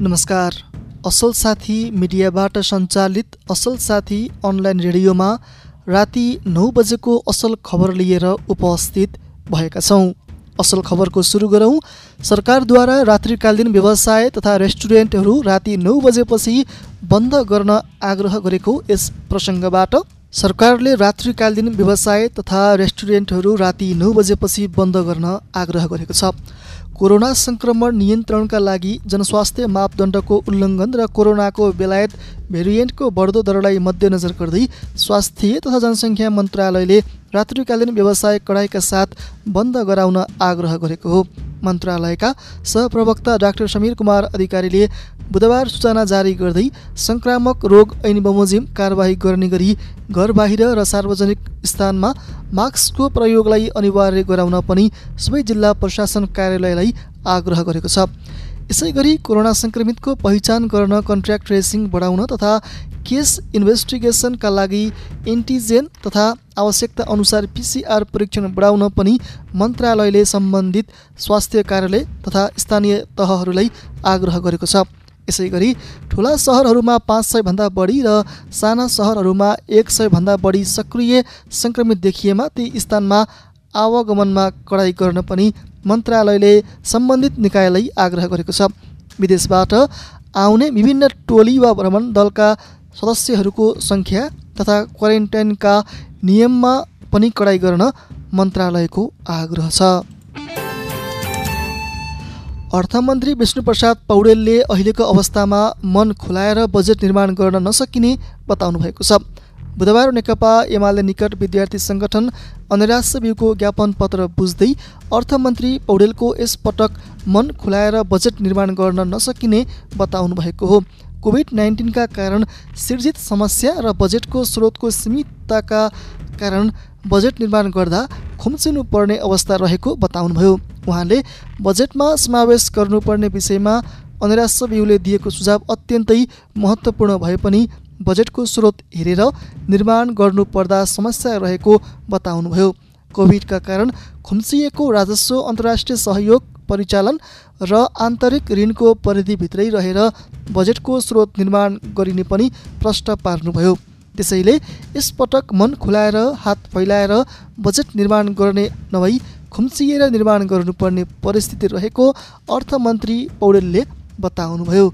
नमस्कार। असल साथी मिडियाबाट सञ्चालित असल साथी अनलाइन रेडियोमा राति नौ बजेको असल खबर लिएर उपस्थित भएका छौँ। असल खबरको सुरु गरौँ। सरकारद्वारा रात्रिकालीन व्यवसाय तथा रेस्टुरेन्टहरू राति नौ बजेपछि बन्द गर्न आग्रह गरेको यस प्रसङ्गबाट सरकारले रात्रिकालीन व्यवसाय तथा रेस्टुरेन्टहरू राति नौ बजेपछि बन्द गर्न आग्रह गरेको छ। कोरोना सङ्क्रमण नियन्त्रणका लागि जनस्वास्थ्य मापदण्डको उल्लङ्घन र कोरोनाको बेलायत भेरिएन्टको बढ्दो दरलाई मध्यनजर गर्दै स्वास्थ्य तथा जनसङ्ख्या मन्त्रालयले रात्रिकालीन व्यवसाय कडाइका साथ बन्द गराउन आग्रह गरेको हो। मन्त्रालयका सहप्रवक्ता डाक्टर समीर कुमार अधिकारीले बुधबार सूचना जारी गर्दै सङ्क्रामक रोग ऐन बमोजिम कारवाही गर्ने गरी घर बाहिर र सार्वजनिक स्थानमा मास्कको प्रयोगलाई अनिवार्य गराउन पनि सबै जिल्ला प्रशासन कार्यालयलाई आग्रह गरेको छ। यसै गरी कोरोना सङ्क्रमितको पहिचान गर्न कन्ट्र्याक्ट ट्रेसिङ बढाउन तथा केस इन्भेस्टिगेसनका लागि एन्टिजेन तथा आवश्यकता अनुसार पिसिआर परीक्षण बढाउन पनि मन्त्रालयले सम्बन्धित स्वास्थ्य कार्यालय तथा स्थानीय तहहरूलाई आग्रह गरेको छ। यसै गरी ठुला सहरहरूमा पाँच सयभन्दा बढी र साना सहरहरूमा एक सयभन्दा बढी सक्रिय सङ्क्रमित देखिएमा ती स्थानमा आवागमनमा कडाइ गर्न पनि मन्त्रालयले सम्बन्धित निकायलाई आग्रह गरेको छ। विदेशबाट आउने विभिन्न टोली वा भ्रमण दलका सदस्यहरूको सङ्ख्या तथा क्वारेन्टाइनका नियममा पनि कडाइ गर्न मन्त्रालयको आग्रह छ। अर्थमन्त्री विष्णुप्रसाद पौडेलले अहिलेको अवस्थामा मन खुलाएर बजेट निर्माण गर्न नसकिने बताउनु भएको छ। बुधबार नेकपा एमाले निकट विद्यार्थी सङ्गठन अनिराश्य बिउको ज्ञापन पत्र बुझ्दै अर्थमन्त्री पौडेलको यसपटक मन खुलाएर बजेट निर्माण गर्न नसकिने बताउनु भएको हो। कोभिड नाइन्टिनका कारण सिर्जित समस्या र बजेटको स्रोतको सीमितताका कारण बजेट निर्माण गर्दा खुम्चिनु पर्ने अवस्था रहेको बताउनुभयो। उहाँले बजेटमा समावेश गर्नुपर्ने विषयमा अनिराश्य बिउले दिएको सुझाव अत्यन्तै महत्त्वपूर्ण भए पनि बजेटको स्रोत हेरेर निर्माण गर्नुपर्दा समस्या रहेको बताउनुभयो। कोभिडका कारण खुम्चिएको राजस्व अन्तर्राष्ट्रिय सहयोग परिचालन र आन्तरिक ऋणको परिधिभित्रै रहेर बजेटको स्रोत निर्माण गरिने पनि प्रश्न पार्नुभयो। त्यसैले यसपटक मन खुलाएर हात फैलाएर बजेट निर्माण गर्ने नभई खुम्चिएर निर्माण गर्नुपर्ने परिस्थिति रहेको अर्थमन्त्री पौडेलले बताउनुभयो।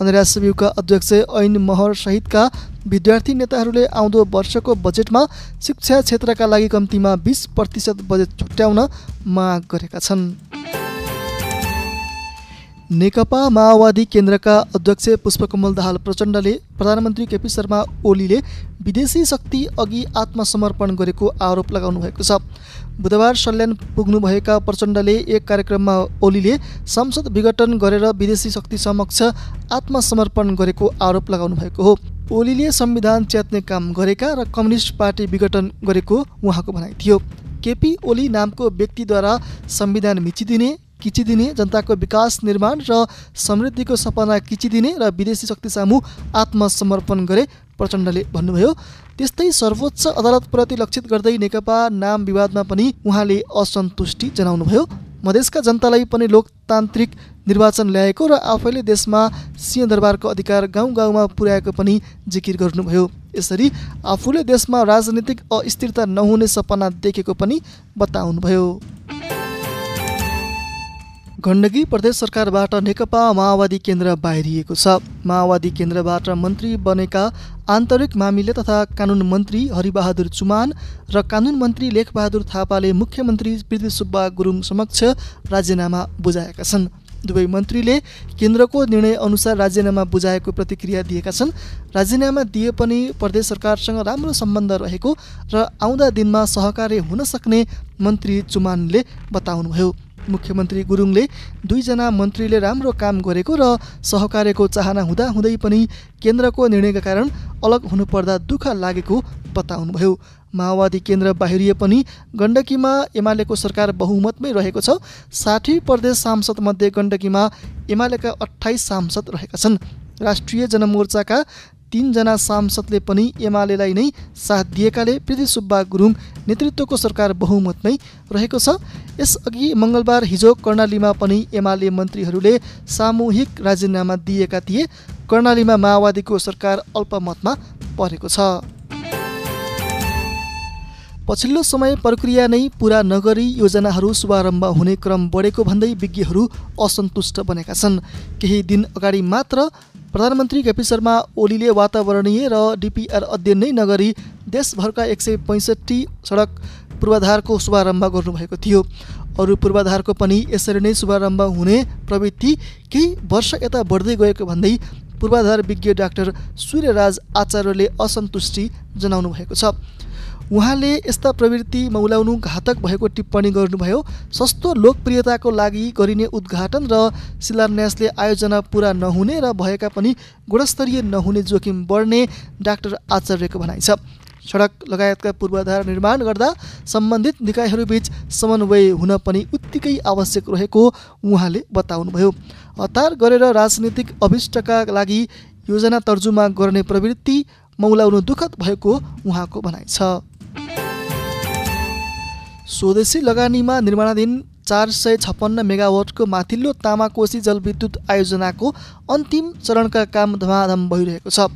अनिराश्रव्यूका अध्यक्ष ऐन महर सहितका विद्यार्थी नेताहरूले आउँदो वर्षको बजेटमा शिक्षा क्षेत्रका लागि कम्तीमा बिस प्रतिशत बजेट छुट्याउन माग गरेका छन्। नेकपा माओवादी केन्द्रका अध्यक्ष पुष्पकमल दाहाल प्रचण्डले प्रधानमन्त्री केपी शर्मा ओलीले विदेशी शक्ति अघि आत्मसमर्पण गरेको आरोप लगाउनु भएको छ। बुधबार सल्यान पुग्नुभएका प्रचण्डले एक कार्यक्रममा ओलीले संसद विघटन गरेर विदेशी शक्ति समक्ष आत्मसमर्पण गरेको आरोप लगाउनु भएको हो। ओलीले संविधान च्यात्ने काम गरेका र कम्युनिस्ट पार्टी विघटन गरेको उहाँको भनाइ थियो। केपी ओली नामको व्यक्तिद्वारा संविधान मिचिदिने किचिदिने जनताको विकास निर्माण र समृद्धिको सपना किचिदिने र विदेशी शक्ति सामु आत्मसमर्पण गरे प्रचण्डले भन्नुभयो। त्यस्तै सर्वोच्च अदालतप्रति लक्षित गर्दै नेकपा नाम विवादमा पनि उहाँले असन्तुष्टि जनाउनुभयो। मधेसका जनतालाई पनि लोकतान्त्रिक निर्वाचन ल्याएको र आफैले देशमा सिंहदरबारको अधिकार गाउँ गाउँमा पुर्याएको पनि जिकिर गर्नुभयो। यसरी आफूले देशमा राजनीतिक अस्थिरता नहुने सपना देखेको पनि बताउनुभयो। गण्डकी प्रदेश सरकारबाट नेकपा माओवादी केन्द्र बाहिरिएको छ। माओवादी केन्द्रबाट मन्त्री बनेका आन्तरिक मामिला तथा कानुन मन्त्री हरिबहादुर चुमान र कानुन मन्त्री लेखबहादुर थापाले मुख्यमन्त्री पृथ्वी सुब्बा गुरुङ समक्ष राजीनामा बुझाएका छन्। दुवै मन्त्रीले केन्द्रको निर्णय अनुसार राजीनामा बुझाएको प्रतिक्रिया दिएका छन्। राजीनामा दिए पनि प्रदेश सरकारसँग राम्रो सम्बन्ध रहेको र आउँदा दिनमा सहकार्य हुन सक्ने मन्त्री चुमानले बताउनुभयो। मुख्यमन्त्री गुरुङले दुईजना मन्त्रीले राम्रो काम गरेको र सहकार्यको चाहना हुँदाहुँदै पनि केन्द्रको निर्णयका कारण अलग हुनुपर्दा दुःख लागेको बताउनुभयो। माओवादी केन्द्र बाहिरिए पनि गण्डकीमा एमालेको सरकार बहुमतमै रहेको छ। साठी प्रदेश सांसदमध्ये गण्डकीमा एमालेका अठाइस सांसद रहेका छन्। राष्ट्रिय जनमोर्चाका तिनजना सांसदले पनि एमालेलाई नै साथ दिएकाले पृथ्वी सुब्बा गुरुङ नेतृत्वको सरकार बहुमतमै रहेको छ। यसअघि मङ्गलबार हिजो कर्णालीमा पनि एमाले मन्त्रीहरूले सामूहिक राजीनामा दिएका थिए। कर्णालीमा माओवादीको सरकार अल्पमतमा परेको छ। पछिल्लो समय प्रक्रिया नै पुरा नगरी योजनाहरू शुभारम्भ हुने क्रम बढेको भन्दै विज्ञहरू असन्तुष्ट बनेका छन्। केही दिन अगाडि मात्र प्रधानमन्त्री केपी शर्मा ओलीले वातावरणीय र डिपिआर अध्ययन नै नगरी देशभरका एक सय पैँसठी सडक पूर्वाधारको शुभारम्भ गर्नुभएको थियो। अरू पूर्वाधारको पनि यसरी नै शुभारम्भ हुने प्रवृत्ति केही वर्ष यता बढ्दै गएको भन्दै पूर्वाधार विज्ञ डाक्टर सूर्यराज आचार्यले असन्तुष्टि जनाउनु भएको छ। उहाँले यस्ता प्रवृत्ति मौलाउनु घातक भएको टिप्पणी गर्नुभयो। सस्तो लोकप्रियताको लागि गरिने उद्घाटन र शिलान्यासले आयोजना पुरा नहुने र भएका पनि गुणस्तरीय नहुने जोखिम बढ्ने डाक्टर आचार्यको भनाइ छ। सडक लगायतका पूर्वाधार निर्माण गर्दा सम्बन्धित निकायहरूबीच समन्वय हुन पनि उत्तिकै आवश्यक रहेको उहाँले बताउनुभयो। हतार गरेर राजनीतिक अभिष्टका लागि योजना तर्जुमा गर्ने प्रवृत्ति मौलाउनु दुःखद भएको उहाँको भनाइ छ। स्वदेशी लगानीमा निर्माणाधीन चार सय छप्पन्न मेगावाटको माथिल्लो तामाकोशी जलविद्युत आयोजनाको अन्तिम चरणका काम धमाधम भइरहेको छ।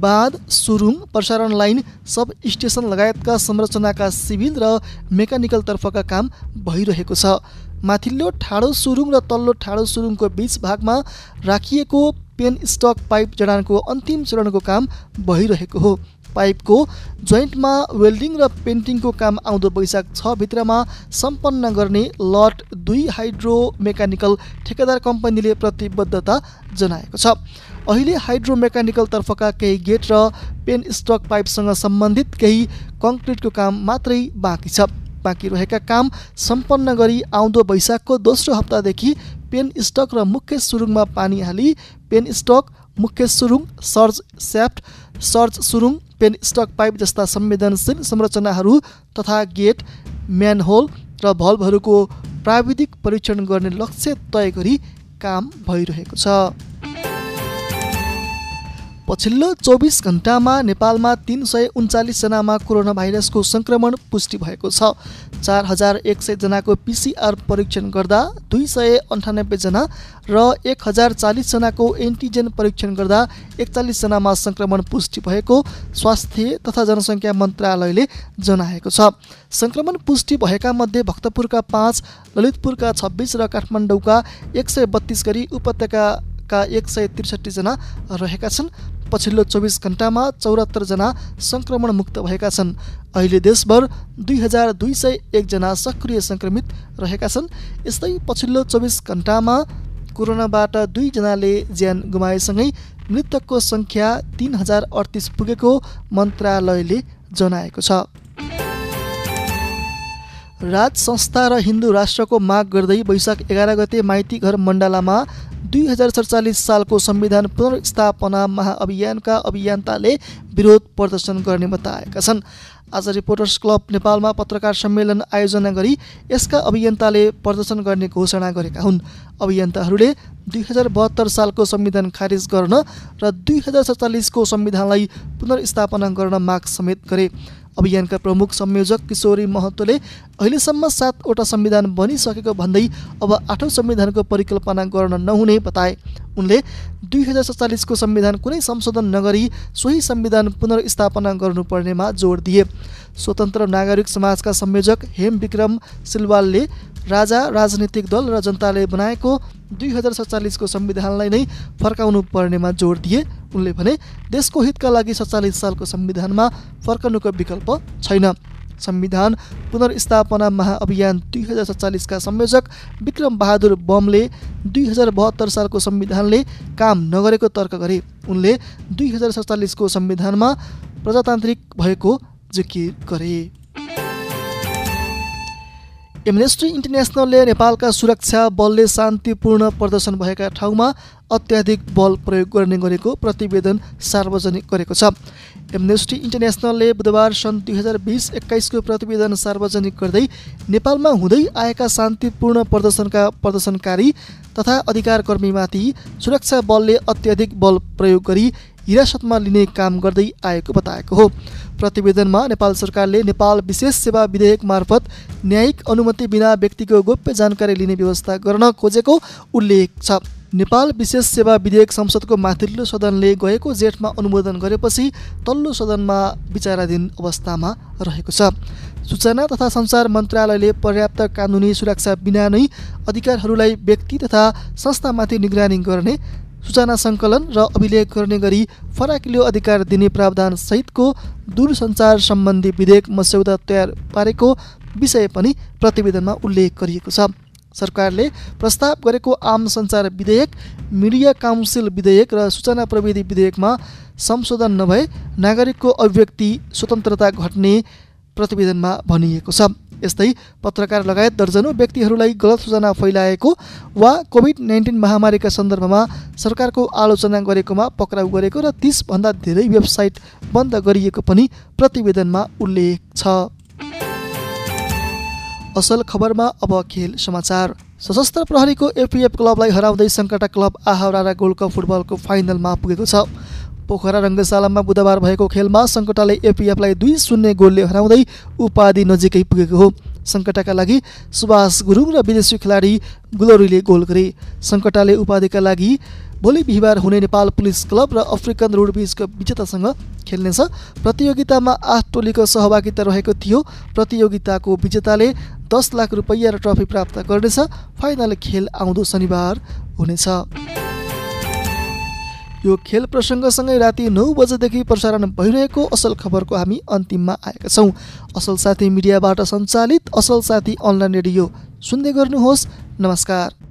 बाँध सुरुङ प्रसारण लाइन सब स्टेसन लगायतका संरचनाका सिभिल र मेकानिकलतर्फका काम भइरहेको छ। माथिल्लो ठाडो सुरुङ र तल्लो ठाडो सुरुङको बिच भागमा राखिएको पेन स्टक पाइप जडानको अन्तिम चरणको काम भइरहेको हो। पाइपको जोइन्टमा वेल्डिङ र पेन्टिङको काम आउँदो वैशाख छ भित्रमा सम्पन्न गर्ने लट दुई हाइड्रो मेकानिकल ठेकेदार कम्पनीले प्रतिबद्धता जनाएको छ। अहिले हाइड्रो मेकानिकलतर्फका केही गेट र पेन स्टक पाइपसँग सम्बन्धित केही कङ्क्रिटको काम मात्रै बाँकी छ। बाँकी रहेका काम सम्पन्न गरी आउँदो वैशाखको दोस्रो हप्तादेखि पेन स्टक र मुख्य सुरुङमा पानी हाली पेन स्टक मुख्य सुरुङ सर्ज स्याफ्ट सर्च सुरुङ पेन स्टक पाइप जस्ता संवेदनशील संरचनाहरू तथा गेट म्यानहोल र भल्भहरूको प्राविधिक परीक्षण गर्ने लक्ष्य तय गरी काम भइरहेको छ। पछिल्लो चौबिस घन्टामा नेपालमा तिन सय उन्चालिसजनामा कोरोना भाइरसको सङ्क्रमण पुष्टि भएको छ। चार हजार एक सयजनाको पिसिआर परीक्षण गर्दा दुई सय अन्ठानब्बेजना र एक हजार चालिसजनाको एन्टिजेन परीक्षण गर्दा एकचालिसजनामा सङ्क्रमण पुष्टि भएको स्वास्थ्य तथा जनसङ्ख्या मन्त्रालयले जनाएको छ। सङ्क्रमण पुष्टि भएका मध्ये भक्तपुरका पाँच ललितपुरका छब्बिस र काठमाडौँका एक सय बत्तिस गरी उपत्यकाका एक सय त्रिसठीजना रहेका छन्। पछिल्लो चौबिस चौरात्तरजना सङ्क्रमण मुक्त भएका छन्। अहिले देशभर दुई हजार दुई सय एकजना सक्रिय सङ्क्रमित रहेका छन्। यस्तै पछिल्लो चौबिस घन्टामा कोरोनाबाट दुईजनाले ज्यान गुमाएसँगै मृतकको सङ्ख्या तिन हजार अडतिस पुगेको मन्त्रालयले जनाएको छ। राज संस्था र हिन्दू राष्ट्रको माग गर्दै वैशाख एघार गते माइती घर मण्डलामा दुई हजार सडचालिस सालको संविधान पुनर्स्थापना महाअभियानका अभियन्ताले विरोध प्रदर्शन गर्ने बताएका छन्। आज रिपोर्टर्स क्लब नेपालमा पत्रकार सम्मेलन आयोजना गरी यसका अभियन्ताले प्रदर्शन गर्ने घोषणा गरेका हुन्। अभियन्ताहरूले दुई हजार बहत्तर सालको संविधान खारिज गर्न र दुई हजार सडचालिसको संविधानलाई पुनर्स्थापना गर्न माग समेत गरे। अभियानका प्रमुख संयोजक किशोरी महतोले अहिलेसम्म सातवटा संविधान बनिसकेको भन्दै अब आठौँ संविधानको परिकल्पना गर्न नहुने बताए। उनले दुई हजार सत्तालिसको संविधान कुनै संशोधन नगरी सोही संविधान पुनर्स्थापना गर्नुपर्नेमा जोड दिए। स्वतन्त्र नागरिक समाजका संयोजक हेम विक्रम सिलवालले राजा राजनीतिक दल र जनताले बनाएको दुई हजार सत्तालिसको संविधानलाई नै फर्काउनु पर्नेमा जोड दिए उनले भने देशको हितका लागि सत्तालिस सालको संविधानमा फर्कनुको विकल्प छैन। संविधान पुनर्स्थापना महाअभियान दुई हजार सत्तालिसका संयोजक विक्रम बहादुर बमले दुई हजार बहत्तर सालको संविधानले काम नगरेको तर्क गरे। उनले दुई हजार सत्तालिसको संविधानमा प्रजातान्त्रिक भएको जिकिर गरे। एमनेस्टी इन्टरनेसनलले नेपालका सुरक्षा बलले शान्तिपूर्ण प्रदर्शन भएका ठाउँमा अत्याधिक बल प्रयोग गर्ने गरेको प्रतिवेदन सार्वजनिक गरेको छ। एमनेस्टी इन्टरनेसनलले बुधबार सन् दुई हजार बिस एक्काइसको प्रतिवेदन सार्वजनिक गर्दै नेपालमा हुँदै आएका शान्तिपूर्ण प्रदर्शनका प्रदर्शनकारी तथा अधिकारकर्मीमाथि सुरक्षा बलले अत्याधिक बल प्रयोग गरी हिरासतमा लिने काम गर्दै आएको बताएको हो। प्रतिवेदनमा नेपाल सरकारले नेपाल विशेष सेवा विधेयक मार्फत न्यायिक अनुमति बिना व्यक्तिको गोप्य जानकारी लिने व्यवस्था गर्न खोजेको उल्लेख छ। नेपाल विशेष सेवा विधेयक संसदको माथिल्लो सदनले गएको जेठमा अनुमोदन गरेपछि तल्लो सदनमा विचाराधीन अवस्थामा रहेको छ। सूचना तथा सञ्चार मन्त्रालयले पर्याप्त कानुनी सुरक्षा बिना नै अधिकारहरूलाई व्यक्ति तथा संस्थामाथि निगरानी गर्ने सूचना सङ्कलन र अभिलेख गर्ने गरी फराकिलो अधिकार दिने प्रावधान सहितको दूरसञ्चार सम्बन्धी विधेयक मस्यौदा तयार पारेको विषय पनि प्रतिवेदनमा उल्लेख गरिएको छ। सरकारले प्रस्ताव गरेको आम सञ्चार विधेयक मिडिया काउन्सिल विधेयक र सूचना प्रविधि विधेयकमा संशोधन नभए नागरिकको अभिव्यक्ति स्वतन्त्रता घट्ने प्रतिवेदनमा भनिएको छ। यस्तै पत्रकार लगायत दर्जनौ व्यक्तिहरूलाई गलत सूचना फैलाएको वा कोभिड नाइन्टिन महामारीका सन्दर्भमा सरकारको आलोचना गरेकोमा पक्राउ गरेको र तिसभन्दा धेरै वेबसाइट बन्द गरिएको पनि प्रतिवेदनमा उल्लेख छ। असल खबरमा अब खेल समाचार। सशस्त्र प्रहरीको एपिएफ क्लबलाई हराउँदै सङ्कटा क्लब आहाउरा र गोल्ड कप फुटबलको फाइनलमा पुगेको छ। पोखरा रङ्गशालामा बुधबार भएको खेलमा सङ्कटाले एपिएफलाई दुई शून्य गोलले हराउँदै उपाधि नजिकै पुगेको हो। सङ्कटाका लागि सुभाष गुरुङ र विदेशी खेलाडी गुलोरीले गोल गरे। सङ्कटाले उपाधिका लागि भोलि बिहिबार हुने नेपाल पुलिस क्लब र अफ्रिकन रोडबिजको विजेतासँग खेल्नेछ। प्रतियोगितामा आठ टोलीको सहभागिता रहेको थियो। प्रतियोगिताको विजेताले दस लाख रुपैयाँ र ट्रफी प्राप्त गर्नेछ। फाइनल खेल आउँदो शनिबार हुनेछ। यो खेल प्रसङ्गसँगै राति नौ बजेदेखि प्रसारण भइरहेको असल खबरको हामी अन्तिममा आएका छौँ। असल साथी मिडियाबाट सञ्चालित असल साथी अनलाइन रेडियो। सुन्दै गर्नुहोस्। नमस्कार।